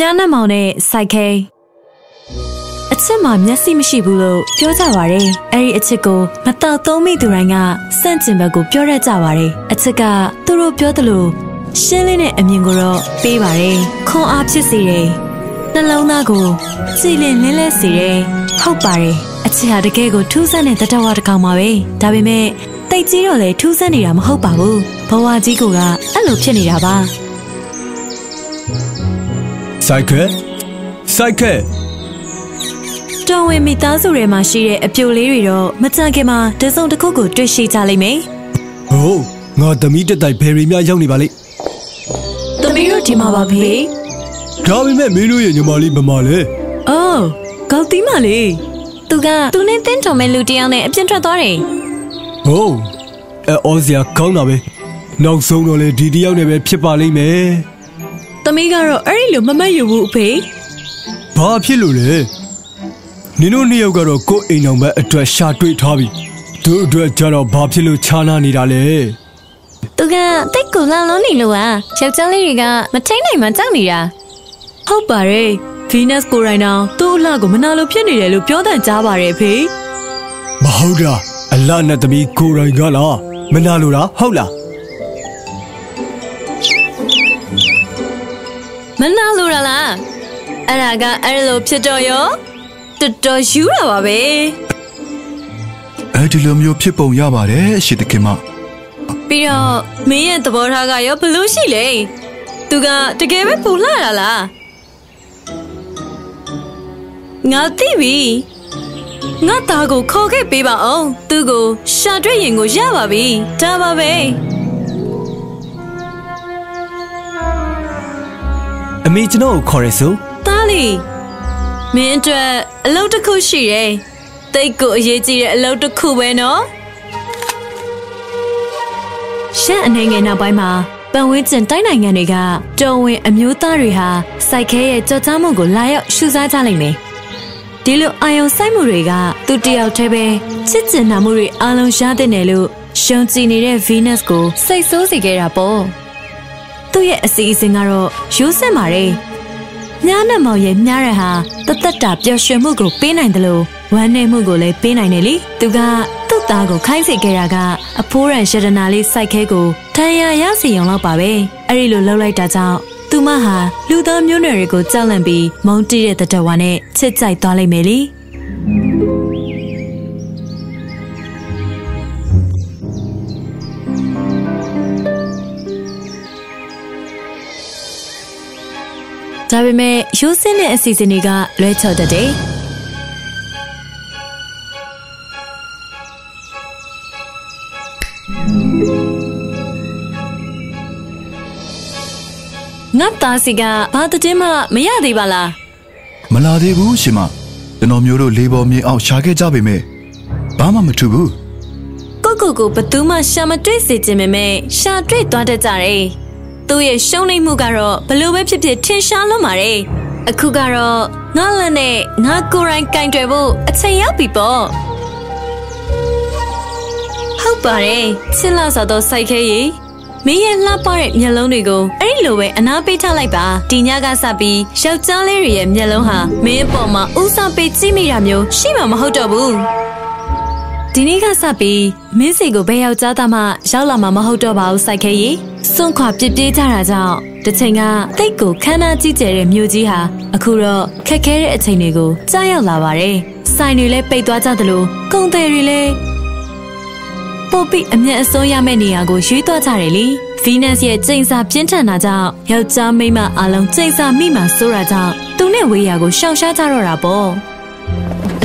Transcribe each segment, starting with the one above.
မြားနှက်မောင်နဲ့စိုက်ခဲအချစ်မှာမျက်စိမရှိဘူးလို့ပြောကြပါရဲ့အဲ့ဒီအချစ်ကိုမတောက်သုံးမိသူတိုင်းကစန့်ကျင်ဘက်ကိုပြောရကြပါရဲ့အချစ်ကသူတို့ပြောသလိုရှင်းလင်းတဲ့အမြင်ကိုတော့ပေးပါတယ်ခွန်အားဖြစ်စေတယ်နှလုံးသားကိုကြည်လင်လင်းလဲစေတယ်ဟုတ်ပါတယ်အချစ်ဟာတကယ်ကိုထူးဆန်းတဲ့တတဝါတစ်ကောင်ပါပဲဒါပေမဲ့တိတ်ကြီးတော့လေထူးဆန်းနေတာမဟုတ်ပါဘူးဘဝကြီးကအဲ့လိုဖြစ်နေတာပါ စိုက်ကဲစိုက်ကဲတော်ဝင်မိသားစုတွေမှာရှိတဲ့အပြိုလေးတွေတော့မကြခင်မှာတစုံတစ်ခုကိုတွေ့ရှိကြလိမ့်မယ်ဟိုးငါသမီးတက်တိုက်ဘယ်ရီများရောက်နေပါလိမ့်။သမီးတို့ဒီမှာပါဖေဒါပေမဲ့မင်းတို့ရဲ့ညီမလေးမမလဲ။အော်ကောက်တီးမလေး။သူကသူနဲ့တင်းတော်မဲ့လူတစ်ယောက်နဲ့အပြင်းထွက်သွားတယ်ဟိုးအဲအော်စရာကောင်းတာပဲနောက်ဆုံးတော့လေဒီတယောက်နဲ့ပဲဖြစ်ပါလိမ့်မယ်။ သမီးကတော့အဲ့ဒီလိုမမတ်ယူဘူးအဖေဘာဖြစ်လို့လဲနင်တို့နှစ်ယောက်ကတော့ကိုယ့်အိမ်အောင်ဘက်အတွက်ရှာတွေ့ထားပြီတို့အတွက်ကြတော့ဘာဖြစ်လို့ခြားနာနေတာလဲ။သူကတိတ်ကိုလောင်လုံးနေလို့อ่ะယောက်ျားလေးတွေကမထိန်နိုင်မှကြောက်နေတာ။ဟုတ်ပါတယ်။ Venus ကိုရိုင်းတောင်သူ့အလှကိုမနာလို့ဖြစ်နေတယ်လို့ပြောတန်ကြားပါတယ်ဖေမဟုတ်တာအလနဲ့သမီးကိုရိုင်းကလားမနာလို့လားဟုတ်လား။ မနာလို့လားလား။အဲ့ဒါကအဲ့လိုဖြစ်တော့ရောတော်တော်ယူတာပါပဲ။အဲဒီလိုမျိုးဖြစ်ပုံရပါတယ်ရှစ်တခင်မပြီးတော့မင်းရဲ့သဘောထားကရောဘလို့ရှိလဲသူကတကယ်ပဲပူလာတာလားငါသိပြီငါသားကိုခေါ်ခဲ့ပေးပါအောင်သူ့ကိုရှာတွေ့ရင်ကိုရပါပြီဒါပါပဲ အမေကျွန်တော်ကိုခေါ်ရဲဆိုသားလီမင်းအတွက်အလုပ်တစ်ခုရှိတယ်တိတ်ကိုအရေးကြီးတဲ့အလုပ်တစ်ခုပဲနော်ရှက်အနေငယ်နောက်ပိုင်းမှာပန်ဝင်းကျင်တိုင်းနိုင်ငံတွေကတော်ဝင်အမျိုးသားတွေဟာစိုက်ခဲရဲ့ကြော်ကြားမှုကိုလာရောက်ရှုစားကြလိမ့်မယ်ဒီလိုအာယုံစိုက်မှုတွေကသူတယောက်တည်းပဲချစ်ကျင်နာမှုတွေအလုံးရတဲ့နယ်လို့ရှုံကြည်နေတဲ့ Venus ကိုစိတ်ဆိုးစေခဲ့တာပေါ့ သူ့ရဲ့အစီအစဉ်ကတော့ရိုးစက်ပါတယ်မြားနဲ့မောင်ရဲ့မြားရဟာတသက်တာပျော်ရွှင်မှုကိုပေးနိုင်တယ်လို့ဝမ်းနည်းမှုကိုလည်းပေးနိုင်တယ်လေသူကသူ့သားကိုခိုင်းစေခဲ့တာကအဖိုးရန်ရှဒနာလေးစိုက်ခဲကိုထန်ရရစီရုံတော့ပါပဲအဲ့ဒီလိုလှုပ်လိုက်တာကြောင့်သူမဟာလူသားမျိုးနွယ်တွေကိုကြောက်လန့်ပြီးမုန်းတီးတဲ့တတဝါနဲ့ချစ်ကြိုက်သွားလိမ့်မယ်လေ ဒါပေမဲ့ရိုးစင်းတဲ့အစီအစဉ်တွေကလွဲချော်တတ်တယ်ငါသားစီကဘာတည်င်းမှမရသေးပါလားမလာသေးဘူးရှင်မကျွန်တော်မျိုးတို့လေးပေါ်မြေအောင်ရှာခဲ့ကြပေမဲ့ဘာမှမထူဘူးကိုကိုကိုဘသူမှရှာမတွေ့စေခြင်းပဲမဲ့ရှာတွေ့သွားတတ်ကြတယ် သူ့ရဲ့ရှုံးနိမ့်မှုကတော့ဘလို့ပဲဖြစ်ဖြစ်ထင်ရှားလွန်းပါတယ်အခုကတော့ငါလက်နဲ့ငါကိုယ်တိုင်ကင်တွယ်ဖို့အချိန်ရောက်ပြီပေါ့ဟုတ်ပါတယ်ချစ်လာဆိုတော့စိုက်ခဲရီမင်းရဲ့လှပတဲ့မျက်လုံးတွေကိုအဲ့ဒီလိုပဲအနာပေးထားလိုက်ပါဒီညကစပြီးယောက်ျားလေးတွေရဲ့မျက်လုံးဟာမင်းအပေါ်မှာဥစားပေးကြည့်မိတာမျိုးရှိမှာမဟုတ်တော့ဘူး ဒီနေ့ကစပြီးမင်းစီကိုဘယ်ယောက်ျားသားမှရောက်လာမှာမဟုတ်တော့ပါဘူးစိုက်ခဲရီစွန့်ခွာပြစ်ပြေးကြတာကြောင့်တစ်ချိန်ကတိတ်ကိုခမ်းနားကြီးကျယ်တဲ့မြို့ကြီးဟာအခုတော့ခက်ခဲတဲ့အချိန်တွေကိုကြားရောက်လာပါတယ်ဆိုင်တွေလည်းပိတ်သွားကြသလိုကုန်တယ်တွေလည်းပို့ပြီးအမျက်အစွန်းရမယ့်နေရာကိုရွေးသွားကြတယ်လေဗီနပ်စ်ရဲ့ကျိန်စာပြင်းထန်တာကြောင့်ယောက်ျားမိန်းမအလုံးကျိန်စာမိမှဆိုးတာကြောင့်သူနဲ့ဝေးရာကိုရှောင်ရှားကြတော့တာပေါ့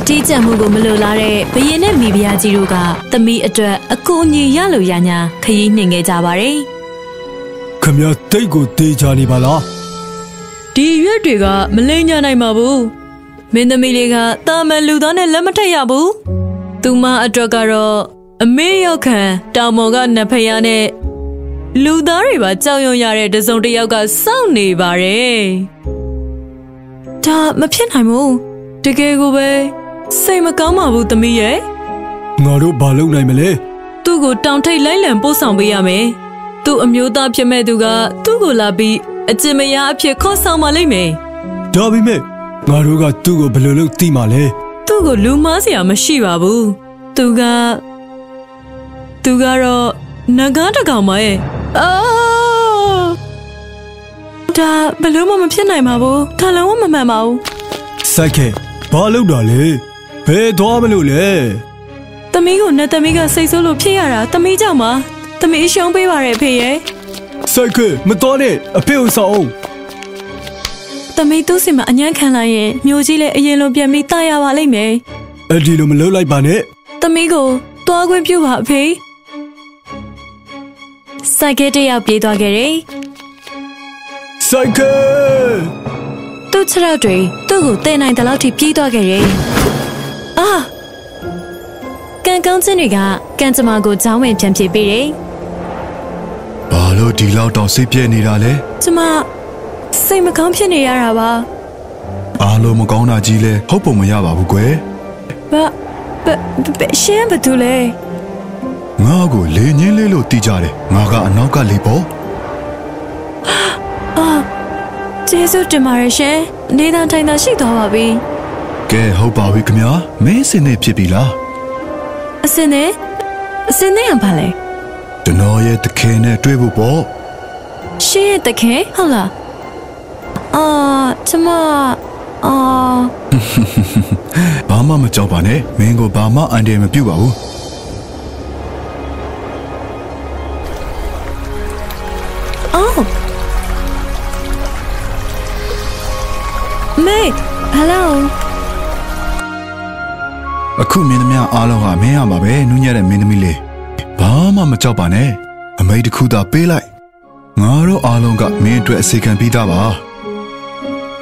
အထီးကျန်မှုကိုမလိုလားတဲ့ဘရင်နဲ့မိဖုရားကြီးတို့ကသမီးအတွက်အကူအညီရလို့ရညာခရီးနှင်ခဲ့ကြပါတယ်ခမရတိတ်ကိုတေးချနေပါလား။ဒီရွက်တွေကမလိမ့်ညနိုင်ပါဘူး။မင်းသမီးလေးကတာမန်လူသားနဲ့လက်မထက်ရဘူး။သူမအတွက်ကတော့အမေရောက်ခံတောင်မော်ကနဖယားနဲ့လူသားတွေပါကြောက်ရွံ့ရတဲ့တစုံတစ်ယောက်ကစောင့်နေပါတယ်။ဒါမဖြစ်နိုင်ဘူး။တကယ်ကိုပဲ စိတ်မကောင်းပါဘူးသမီးရဲ့။ငါတို့ဘာလုပ်နိုင်မလဲသူ့ကိုတောင်ထိပ်လိုက်လံပို့ဆောင်ပေးရမယ်။သူ့အမျိုးသားဖြစ်မဲ့သူကသူ့ကိုလာပြီးအကျင့်မယားအဖြစ်ခေါ်ဆောင်ပါလိမ့်မယ်ဒါပေမဲ့ငါတို့ကသူ့ကိုဘယ်လိုလုပ်သိမှာလဲသူ့ကိုလူမားစရာမရှိပါဘူးသူကသူကတော့နဂါးတစ်ကောင်မရဲ့အာဒါဘယ်လို့မှမဖြစ်နိုင်ပါဘူးဒါလုံးဝမမှန်ပါဘူးစိုက်ခဲဘာလုပ်တာလဲ ဘယ်သွားမလို့လဲသမီးကိုနဲ့သမီးကစိတ်ဆိုးလို့ဖြစ်ရတာသမီးကြောင့်ပါသမီးရှုံးပေးပါရဲ့ဖေရဲ့စိုက်ခဲမတော်နဲ့အဖေကိုဆောင်အောင်သမီးသူ့စင်မှာအညံ့ခံလိုက်ရင်မျိုးကြီးလည်းအရင်လိုပြန်ပြီးတာရပါလိမ့်မယ်အဲ့ဒီလိုမလုပ်လိုက်ပါနဲ့သမီးကိုတွားခွင့်ပြုပါအဖေစိုက်ကဲတစ်ယောက်ပြေးသွားခဲ့တယ်စိုက်ခဲသူ့ခြေထောက်တွေသူ့ကိုတဲနိုင်တဲ့လောက်ထိပြေးသွားခဲ့တယ် အာကန်ကောင်းချင်းတွေကကန်ကြမ္မာကိုချောင်းဝင်ပြန်ပြေးပေးတယ်ဘာလို့ဒီလောက်တောင်စိတ်ပြည့်နေတာလဲကျမစိတ်မကောင်းဖြစ်နေရတာပါအားလုံးမကောင်းတာကြီးလဲဟုတ်ပုံမရပါဘူးကွယ်ဘာဘဘရှင်းဘာတူလဲငါ့ကိုလေညင်းလေးလို့တီးကြတယ်ငါကအနောက်ကလေပေါ့အာကျေးဇူးတင်ပါတယ်ရှင်နေသားထိုင်သာရှိသွားပါပြီ ကဲဟုတ်ပါပြီခင်ဗျာမင်းစင်နေဖြစ်ပြီလားအစင်းနဲ့အစင်းနဲ့ရပါလေကျွန်တော်ရဲ့တခင်နဲ့တွေ့ဖို့ပေါ့ရှင်းရဲ့တခင်ဟုတ်လားအာကျမအာဘာမှမကြောက်ပါနဲ့မင်းကိုဘာမှအန်တယ်မပြုတ်ပါဘူးအော်မေဟယ်လို အခုမင်းသမီးအားလုံးကမင်းရမှာပဲနူးညံ့တဲ့မင်းသမီးလေးဘာမှမကြောက်ပါနဲ့အမိတ်တစ်ခုသာပေးလိုက်ငါတို့အားလုံးကမင်းအတွက်အစီခံပြီးသားပါ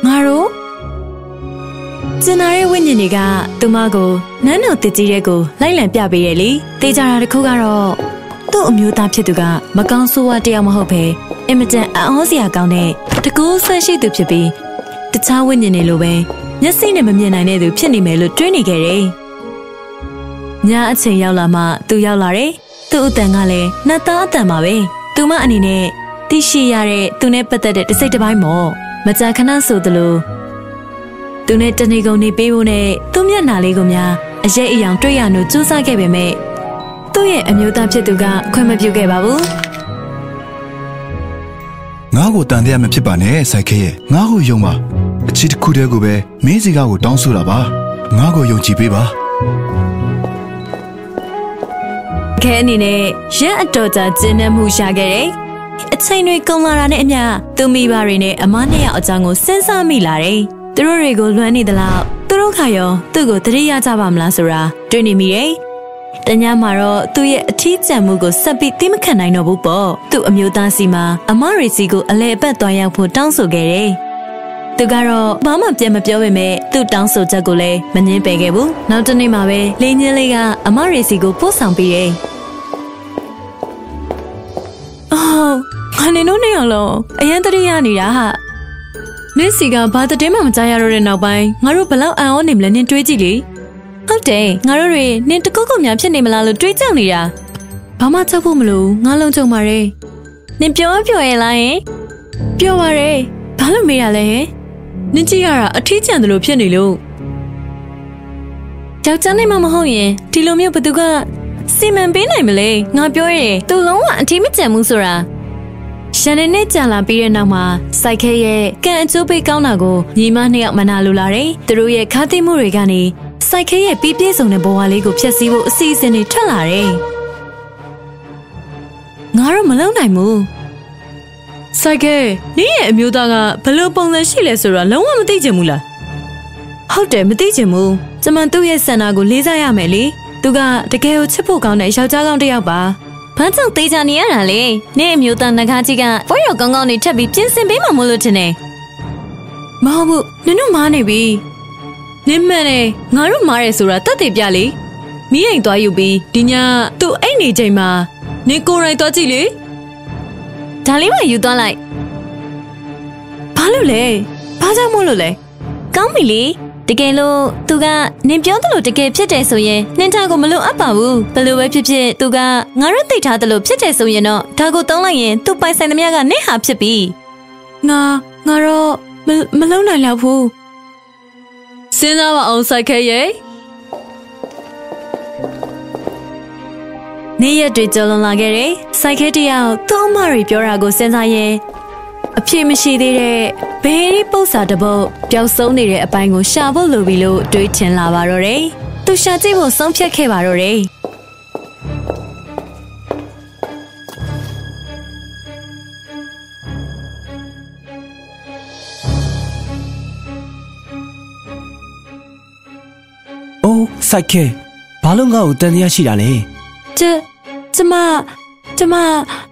ငါတို့ကျင်နာရဲ့ဝိညာဉ်တွေကသူမကိုနန်းတော်တကြီးတဲ့ကိုလိုက်လံပြပေးရလေတေးကြတာတစ်ခုကတော့သူ့အမျိုးသားဖြစ်သူကမကောင်းဆိုးဝါးတယောက်မဟုတ်ပဲအင်မတန်အံ့ဩစရာကောင်းတဲ့တကူဆက်ရှိသူဖြစ်ပြီးတခြားဝိညာဉ်တွေလိုပဲမျက်စိနဲ့မမြင်နိုင်တဲ့သူဖြစ်နေမယ်လို့တွေးနေခဲ့တယ်။ ညအချိန်ရောက်လာမှသူရောက်လာတယ်။သူ့အတန်ကလည်းနှက်သားအတန်ပါပဲ။သူမအနေနဲ့သိရှိရတဲ့သူနဲ့ပတ်သက်တဲ့တစ်စိတ်တစ်ပိုင်းမော့မကြာခဏဆိုသလိုသူနဲ့တနေကုန်နေပေးဖို့နဲ့သူ့မျက်နှာလေးကိုများအရေးအယောင်တွေ့ရလို့စူးစမ်းခဲ့ပေမဲ့သူ့ရဲ့အမျိုးသားဖြစ်သူကခွင့်မပြုခဲ့ပါဘူးငါ့ကိုတန်တရားမဖြစ်ပါနဲ့စိုက်ခဲရဲ့ငါ့ကိုယုံပါအချစ်တစ်ခုတည်းကိုပဲမင်းစီကားကိုတောင်းဆိုတာပါငါ့ကိုယုံကြည်ပေးပါ။ ခဲအနေနဲ့ရက်အတော်ကြာကျင်းနှမှုရှာခဲ့တယ်။အချိန်တွေကုန်လာတာနဲ့အမျှသူမိဘတွေနဲ့အမနှစ်ယောက်အကြောင်းကိုစဉ်းစားမိလာတယ်။သူတို့တွေကိုလွမ်းနေသလားသူတို့ခါရောသူ့ကိုတတိယကြပါမလားဆိုတာတွေးနေမိတယ်။တညမှာတော့သူ့ရဲ့အထီးကျန်မှုကိုဆက်ပြီးသိမခံနိုင်တော့ဘူးပေါ့။သူ့အမျိုးသားစီမှာအမရီစီကိုအလဲအပတ်သွားရောက်ဖို့တောင်းဆိုခဲ့တယ်။သူကတော့ဘာမှပြန်မပြောပေမဲ့သူ့တောင်းဆိုချက်ကိုလည်းမငင်းပယ်ခဲ့ဘူး။နောက်တစ်နေ့မှာပဲလင်းချင်းလေးကအမရေစီကိုပို့ဆောင်ပေးတယ်။ ငါနေတော့နေရလုံးအရန်တရိယာနေတာဟာ။နင်းစီကဘာတည်းမှမကြားရတော့တဲ့နောက်ပိုင်းငါတို့ဘလောက်အံ့ဩနေမလဲနင်းတွေးကြည့်လေ။ဟုတ်တယ်ငါတို့တွေနင်းတကုတ်ကုတ်များဖြစ်နေမလားလို့တွေးကြောက်နေတာ။ဘာမှချက်ဖို့မလို့ငါလုံးကြုံပါရဲ့။နင်းပြောပြောရဲ့လားယင်။ပြောပါရဲ့။ဘာလို့မေးရလဲဟင်။နင်ကြည့်ရတာအထီးကျန်တယ်လို့ဖြစ်နေလို့ယောက်ျားနေမှမဟုတ်ရင်ဒီလိုမျိုးဘသူကစီမံပေးနိုင်မလဲငါပြောရတယ်သူလုံးဝအထီးမကျန်ဘူးဆိုတာ ရှန်နေနဲ့ကြာလာပြီးတဲ့နောက်မှာစိုက်ခဲရဲ့ကံအကျိုးပေးကောင်းတာကိုညီမနှစ်ယောက်မနာလိုလာတယ်သူတို့ရဲ့ခါးသိမှုတွေကနေစိုက်ခဲရဲ့ပြီးပြည့်စုံတဲ့ဘဝလေးကိုဖျက်ဆီးဖို့အစီအစဉ်တွေထွက်လာတယ်ငါတော့မလုံနိုင်ဘူးစိုက်ကဲနင်းရဲ့အမျိုးသားကဘယ်လိုပုံစံရှိလဲဆိုတော့လုံးဝမသိချင်ဘူးလားဟုတ်တယ်မသိချင်ဘူးကျမသူ့ရဲ့စန္ဒာကိုလေးစားရမယ်လေသူကတကယ်ကိုချစ်ဖို့ကောင်းတဲ့ယောက်ျားကောင်းတစ်ယောက်ပါ ဘာကြောင့်သေးချာနေရတာလဲနင်းအမျိုးသားငကားကြီးကဘွဲရောကောင်းကောင်းနေထပ်ပြီးပြင်ဆင်ပေးမှမို့လို့ထင်တယ်မဟုတ်ဘူးနင်တို့မားနေပြီနင်းမှန်တယ်ငါတို့မားတယ်ဆိုတာတတ်သိပြလေမိအိမ်သွားယူပြီးဒီညသူ့အိမ်နေချိန်မှာနင်ကိုယ်တိုင်သွားကြည့်လေဒါလေးမှယူသွားလိုက်ဘာလို့လဲဘာကြောင့်မို့လို့လဲကောင်းပြီလေ တကယ်လို့သူကနင်ပြောသလိုတကယ်ဖြစ်တယ်ဆိုရင်နင်ထားကိုမလို့အပ်ပါဘူးဘယ်လိုပဲဖြစ်ဖြစ်သူကငါတို့သိထားသလိုဖြစ်တယ်ဆိုရင်တော့ဒါကိုတုံးလိုက်ရင်သူပိုင်ဆိုင်သမျှကနင့်ဟာဖြစ်ပြီငါငါတော့မမလုံးနိုင်တော့ဘူးစဉ်းစားပါအောင်စိုက်ခဲရဲ့နေ့ရက်တွေကြော်လွန်လာခဲ့တယ်စိုက်ခဲတယောက်သူ့အမတွေပြောတာကိုစဉ်းစားရင် အဖြစ်မရှိသေးတဲ့ဘယ်ဒီပု္ပ္ပစာတစ်ပုတ်ပျောက်ဆုံးနေတဲ့အပိုင်းကိုရှာဖို့လိုပြီလို့တွေးချင်လာပါတော့တယ်သူရှာကြည့်ဖို့ဆုံးဖြတ်ခဲ့ပါတော့တယ်။အိုးစိုက်ခဲဘာလို့ငါ့ကိုတန်တရားရှိတာလဲကျကျမကျမ။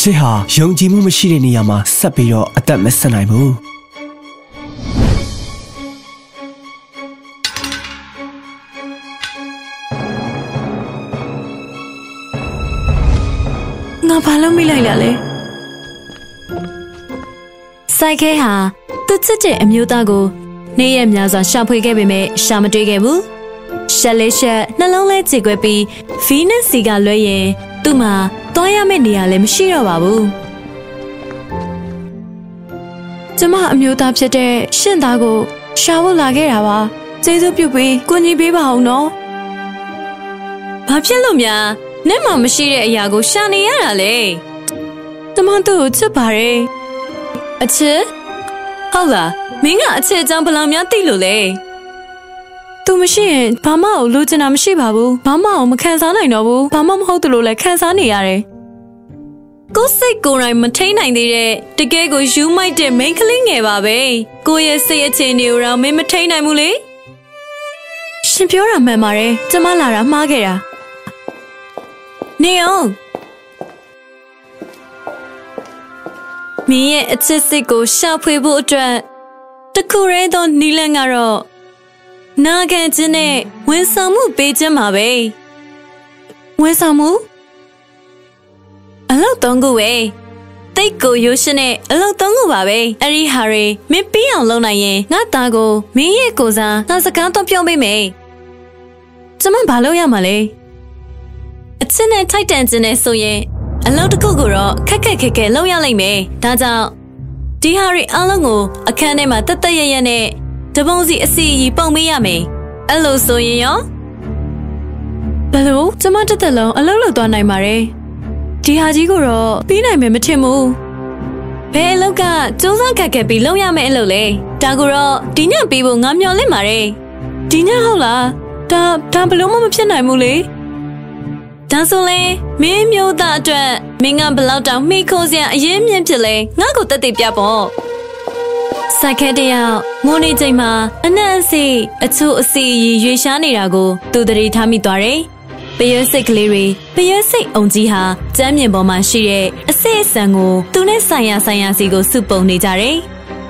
အချစ်ဟာယုံကြည်မှုမရှိတဲ့နေရာမှာဆက်ပြီးတော့အသက်မဆက်နိုင်ဘူးငါဘာလို့မိလိုက်လာလဲစိုက်ခဲဟာသူချစ်တဲ့အမျိုးသားကိုနေ့ရက်များစွာရှာဖွေခဲ့ပေမဲ့ရှာမတွေ့ခဲ့ဘူးရှက်လေးရှက်နှလုံးလဲကြေကွဲပြီးဗီနက်စီကလွဲရင်သူ့မှာ သွားရမယ့်နေရာလည်းမရှိတော့ပါဘူးကျမအမျိုးသားဖြစ်တဲ့ရှင့်သားကို ရှာဖို့လာခဲ့တာပါကျေးဇူးပြုပြီးကိုကြီးပေးပါအောင်နော်ဘာဖြစ်လို့များနဲ့မှမရှိတဲ့အရာကိုရှာနေရတာလေကျမသူ့ကိုချစ်ပါတယ်အချစ်ဟုတ်လားမင်းကအချစ်အကြောင်းဘယ်လောက်များသိလို့လဲ သူမရှိရင်ဘာမှကိုလိုချင်တာမရှိပါဘူးဘာမှကိုမခံစားနိုင်တော့ဘူးဘာမှမဟုတ်သလိုလဲခံစားနေရတယ်ကိုယ်စိတ်ကိုယ်တိုင်မထိန်နိုင်သေးတဲ့တကယ်ကိုယူမိုက်တဲ့မိန်းကလေးငယ်ပါပဲကိုယ့်ရဲ့စိတ်အခြေအနေကိုတော့မင်းမထိန်နိုင်ဘူးလေရှင်ပြောတာမှန်ပါတယ်ကျမလာတာမှားခဲ့တာနေအောင်မင်းရဲ့အချစ်စိတ်ကိုရှာဖွေဖို့အတွက်တခုရဲသောနီလန်ကတော့ နာခံခြင်းနဲ့ဝန်ဆောင်မှုပေးခြင်းပါပဲဝန်ဆောင်မှုအလောက်သုံးခုပဲတိတ်ကိုရိုးရှင်းတဲ့အလောက်သုံးခုပါပဲအဲ့ဒီဟာတွေမင်းပြီးအောင်လုပ်နိုင်ရင်ငါသားကိုမင်းရဲ့ကိုယ်စားငါစကားတော့ပြောပေးမယ်ကျမဘာလုပ်ရမှာလဲအချစ်နဲ့ထိုက်တန်ခြင်းနဲ့ဆိုရင်အလုပ်တစ်ခုကိုတော့ခက်ခက်ခဲခဲလုပ်ရလိမ့်မယ်ဒါကြောင့်ဒီဟာတွေအလုံးကိုအခန်းထဲမှာတက်တက်ရရနဲ့ တပုံစီအစီအီပုံမေးရမယ်အဲ့လိုဆိုရင်ရောဘယ်လိုကျမတစ်သက်လုံးအလုပ်လုပ်သွားနိုင်ပါ रे ဒီဟာကြီးကိုတော့ပြီးနိုင်မယ်မထင်ဘူးဘယ်အလုပ်ကစူးစမ်းခက်ခဲပြီးလုပ်ရမယ့်အလုပ်လဲဒါကိုတော့ဒီညပြီးဖို့ငါမျှော်လင့်ပါ रे ဒီညဟုတ်လားဒါဒါဘလို့မှမဖြစ်နိုင်ဘူးလေဒါဆိုလဲမင်းမျိုးသားအတွက်မင်းကဘလောက်တောင်မိခိုးစရာအရင်မြင့်ဖြစ်လဲငါ့ကိုတက်တည်ပြပေါ့ စိုက်ခဲတယောက်ငိုနေချိန်မှာအနက်အစီအချို့အစီအီရွေရှားနေတာကိုသူတရေထားမိသွားတယ်။ပရွေးစိတ်ကလေးတွေပရွေးစိတ်အုံကြီးဟာကျမ်းမြင်ပေါ်မှာရှိတဲ့အစစ်အဆန်ကိုသူနဲ့ဆိုင်ရဆိုင်ရစီကိုစုပုံနေကြတယ်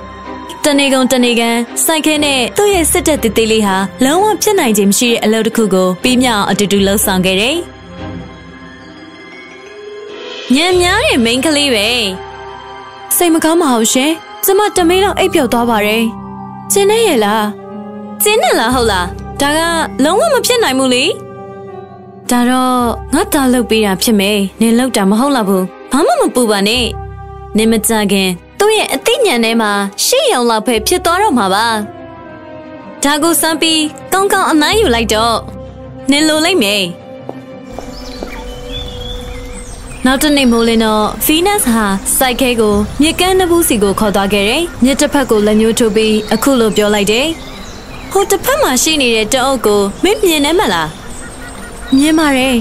။တနေကုန်တနေကန်စိုက်ခဲနဲ့သူ့ရဲ့စစ်တပ်တေးသေးလေးဟာလုံးဝဖြစ်နိုင်ခြင်းမရှိတဲ့အလုပ်တစ်ခုကိုပြီးမြောက်အတူတူလှုပ်ဆောင်ခဲ့တယ်။ညံများတဲ့မိန်းကလေးပဲစိတ်မကောင်းပါဘူးရှင် ကျမတမေးတော့အိပ်ပျော်သွားပါတယ်ကျင်းနေရဲ့လားကျင်းနေလားဟုတ်လားဒါကလုံးဝမဖြစ်နိုင်ဘူးလေဒါတော့ငါတာလုပ်ပေးတာဖြစ်မယ်နင်လောက်တာမဟုတ်လားဘူးဘာမှမပူပါနဲ့နင်မကြခင်သူ့ရဲ့အသိဉာဏ်ထဲမှာရှေ့ရောင်လောက်ပဲဖြစ်သွားတော့မှာပါဒါကိုစမ်းပြီးကောင်းကောင်းအနိုင်ယူလိုက်တော့နင်လိုလိုက်မယ် နောက်တနေ့မိုးလင်းတော့ Venus ဟာစိုက်ခဲကိုမြစ်ကမ်းနှစ်ဘူးစီကိုခေါ်သွားခဲ့တယ်။မြစ်တစ်ဖက်ကိုလက်ညှိုးထိုးပြီးအခုလိုပြောလိုက်တယ်။ဟိုတစ်ဖက်မှာရှိနေတဲ့တအုပ်ကိုမင်းမြင်နေမလား။မြင်ပါတယ်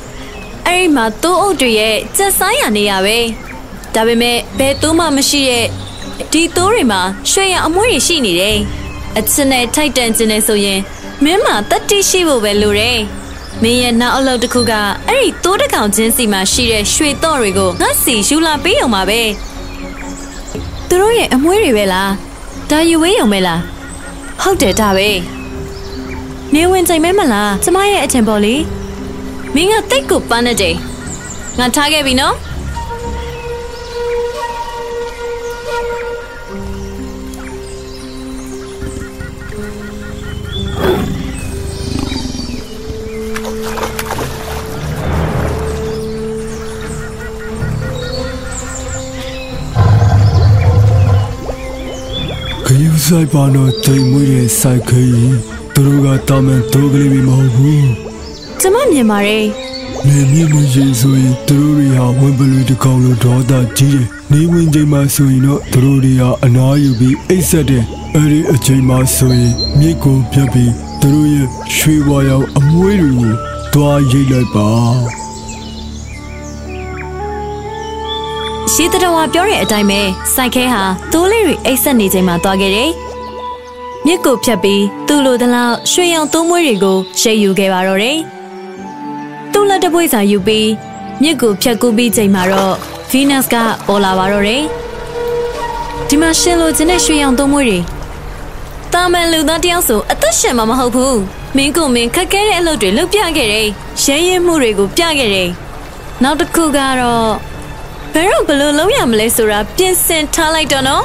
။အဲ့ဒီမှာတိုးအုပ်တွေရဲ့ကြက်ဆိုင်ရနေရပဲ။ဒါပေမဲ့ဘယ်တိုးမှမရှိရဲ့ဒီတိုးတွေမှာရွှေရအမွှေးတွေရှိနေတယ်။အချစ်နဲ့ထိုက်တန်ခြင်းနဲ့ဆိုရင်မင်းမှာတတိရှိဖို့ပဲလိုတယ်။ မင်းရဲ့နောက်အလုပ်တစ်ခုကအဲ့ဒီတိုးတကောင်ချင်းစီမှာရှိတဲ့ရွှေတော့တွေကိုငါစီယူလာပေးအောင်ပါပဲသူတို့ရဲ့အမွှေးတွေပဲလားဒါယူဝေးရုံပဲလားဟုတ်တယ်ဒါပဲနေဝင်ချိန်မဲမလားကျမရဲ့အထင်ပေါ်လေမင်းကတိတ်ကိုပန်းနေတယ်ငါထားခဲ့ပြီနော် စိုက်ပါတော့တိမ်မွေးတဲ့စိုက်ခဲကြီးသူတို့ကတာမန်တိုးကလေးမဟုတ်ဘူးကျမမြင်ပါတယ်နေမြင့်မရင်ဆိုရင်သူတို့တွေဟာဝင်ပလူတစ်ကောင်လိုဒေါသကြီးတယ်နေဝင်ချိန်မှာဆိုရင်တော့သူတို့တွေဟာအနားယူပြီးအိတ်ဆက်တယ်အဲ့ဒီအချိန်မှာဆိုရင်မြစ်ကိုပြတ်ပြီးသူတို့ရဲ့ရွှေဝါရောင်အမွှေးတွေကိုတွားရိတ်လိုက်ပါ ရှေးတတော်ကပြောတဲ့အတိုင်းပဲစိုက်ခဲဟာတိုးလေးတွေအိတ်ဆက်နေချိန်မှာသွားခဲ့တယ်မြစ်ကိုဖြတ်ပြီးသူ့လိုသလောက်ရွှေရောင်သုံးမွေးတွေကိုရှိတ်ယူခဲ့ပါတော့တယ်သူ့လက်တပွေးစာယူပြီးမြစ်ကိုဖြတ်ကူးပြီးချိန်မှာတော့ဗီနပ်စ်ကပေါ်လာပါတော့တယ်ဒီမှာရှင်လိုချင်တဲ့ရွှေရောင်သုံးမွေးတွေတာမန်လူသားတယောက်ဆိုအသက်ရှင်မှာမဟုတ်ဘူးမင်းကိုမင်းခက်ခဲတဲ့အလုပ်တွေလုပ်ပြခဲ့တယ်ရဲရဲမှုတွေကိုပြခဲ့တယ်နောက်တစ်ခုကတော့ ဘယ်တော့ဘယ်လိုလုံးရမလဲဆိုတာပြင်ဆင်ထားလိုက်တော့နော်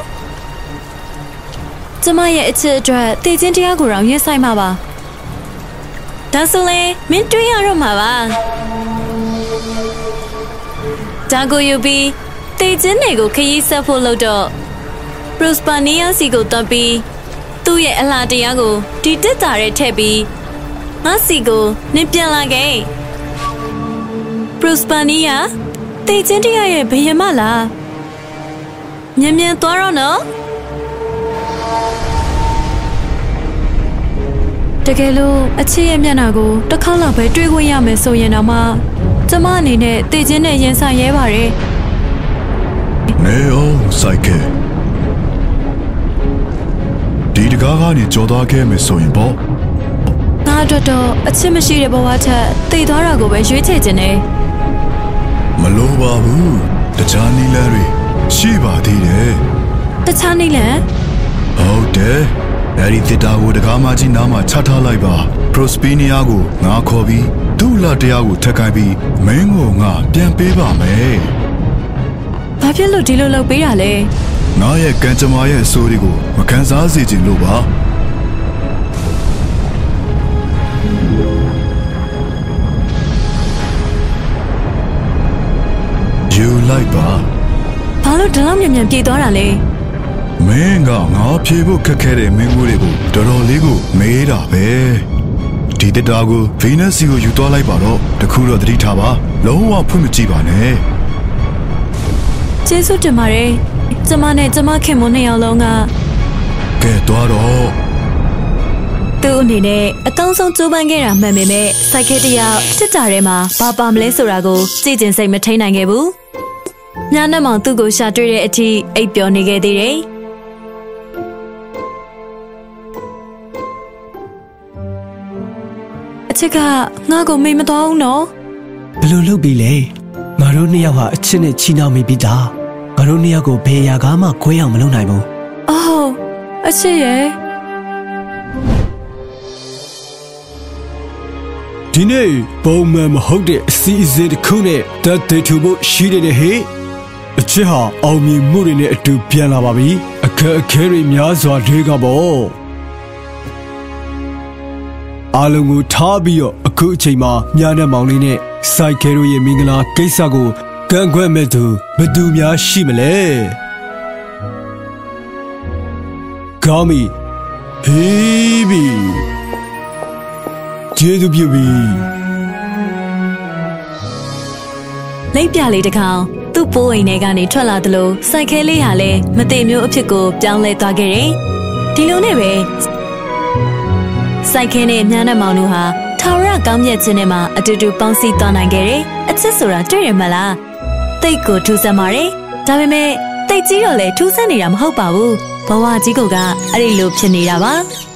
ကျမရဲ့အချစ်အတွက်တည်ခြင်းတရားကိုတော့ရင်ဆိုင်မှာပါဒါဆိုလေမင်းတွေးရတော့မှာပါဒါကိုယူပြီးတည်ခြင်းတွေကိုခရီးဆက်ဖို့လုပ်တော့ပရိုစပါနီယာစီကိုတော့ပြီးသူ့ရဲ့အလားတရားကိုဒီတက်တာရဲထည့်ပြီးငါစီကိုနင်ပြန်လာခဲ့ပ ရိုစပါနီယာတေချင်းတရားရဲ့ဘယင်မလားမြန်မြန်သွားတော့နော်တကယ်လို့အချစ်ရဲ့မျက်နှာကိုတစ်ခါလောက်ပဲတွေ့ခွင့်ရမယ်ဆိုရင်တော့မှကျမအနေနဲ့တေချင်းနဲ့ရင်ဆိုင်ရဲပါတယ်နေအောင်စိုက်ခဲဒီတကားကနေကြော်သွားခဲ့မယ်ဆိုရင်ပေါ့ငါအတွက်တော့အချစ်မရှိတဲ့ဘဝထက်တည်သွားတာကိုပဲရွေးချယ်ခြင်းနဲ့ မလိုပါဘူးတခြားနီလန်းတွေရှိပါသေးတယ်တခြားနေလန်ဟုတ်တယ်အဲ့ဒီတစ်တာကိုတကားမကြီးနားမှာချထားလိုက်ပါပရိုစပီနီယာကိုငါခေါ်ပြီးသူ့လာတရားကိုထက်ခိုင်းပြီးမင်းကိုငါပြန်ပေးပါမယ်ဘာဖြစ်လို့ဒီလိုလုပ်ပေးတာလဲငါရဲ့ကံကြမ္မာရဲ့အဆိုးတွေကိုမကန်စားစေချင်လို့ပါ ယူလိုက်ပါဘာလို့ဒီလောက်မြန်မြန်ပြေးသွားတာလဲမင်းကငါဖြေဖို့ခက်ခဲတဲ့မင်းကိုတွေကိုတော်တော်လေးကိုမေးတာပဲဒီတက်တာကိုဗီနက်စီကိုယူသွားလိုက်ပါတော့တခုတော့သတိထားပါလုံးဝဖွင့်မကြည့်ပါနဲ့ကျေးဇူးတင်ပါတယ်ကျမနဲ့ကျမခင်မနှစ်ယောက်လုံးကကဲသွားတော့သူ့အနေနဲ့အကောင်းဆုံးကြိုးပမ်းခဲ့တာမှန်ပေမဲ့စိုက်ခဲတစ်ယောက်တစ်တာထဲမှာဘာပါမလဲဆိုတာကိုကြည့်ကျင်စိတ်မထိန်နိုင်ခဲ့ဘူး။ ညနေမှသူ့ကိုရှာတွေ့တဲ့အထိအိပ်ပျော်နေခဲ့သေးတယ်။အချစ်ကငါ့ကိုမေ့မသွားဘူးနော်ဘယ်လိုလုပ်ပြီးလဲငါတို့နှစ်ယောက်ဟာအချစ်နဲ့ချီနှောင်မိပြီးသားငါတို့နှစ်ယောက်ကိုဘယ်ရာကားမှခွဲအောင်မလုပ်နိုင်ဘူး။အော်အချစ်ရဲ့ဒီနေ့ပုံမှန်မဟုတ်တဲ့အစီအစဉ်တစ်ခုနဲ့တက်တေထူဖို့ရှိနေတယ်ဟေ့ အချစ်ဟာအောင်မြင်မှုတွေနဲ့အတူပြန်လာပါပြီအခက်အခဲတွေများစွာတွေကပေါ့အားလုံးကိုထားပြီးတော့အခုအချိန်မှာညနေမောင်လေးနဲ့စိုက်ခဲတို့ရဲ့မင်္ဂလာကိစ္စကိုကန့်ကွက်မဲ့သူဘယ်သူများရှိမလဲကောင်းပြီဟေးပြီကျေးဇူးပြုပြီလိပ်ပြလေးတစ်ကောင် သူ့ပိုးအိမ်ထဲကနေထွက်လာသလိုစိုက်ခဲလေးဟာလည်းမတိမျိုးအဖြစ်ကိုပြောင်းလဲသွားခဲ့တယ်။ဒီလိုနဲ့ပဲစိုက်ခဲနဲ့မြန်းတဲ့မောင်တို့ဟာထာဝရကောင်းမြတ်ခြင်းနဲ့မှအတူတူပေါင်းစည်းသွားနိုင်ခဲ့တယ်။အချစ်ဆိုတာတွေ့ရမလား။တိတ်ကိုထူးဆန်းပါတယ်။ဒါပေမဲ့တိတ်ကြီးတော့လေထူးဆန်းနေတာမဟုတ်ပါဘူး။ဘဝကြီးကအဲ့ဒီလိုဖြစ်နေတာပါ။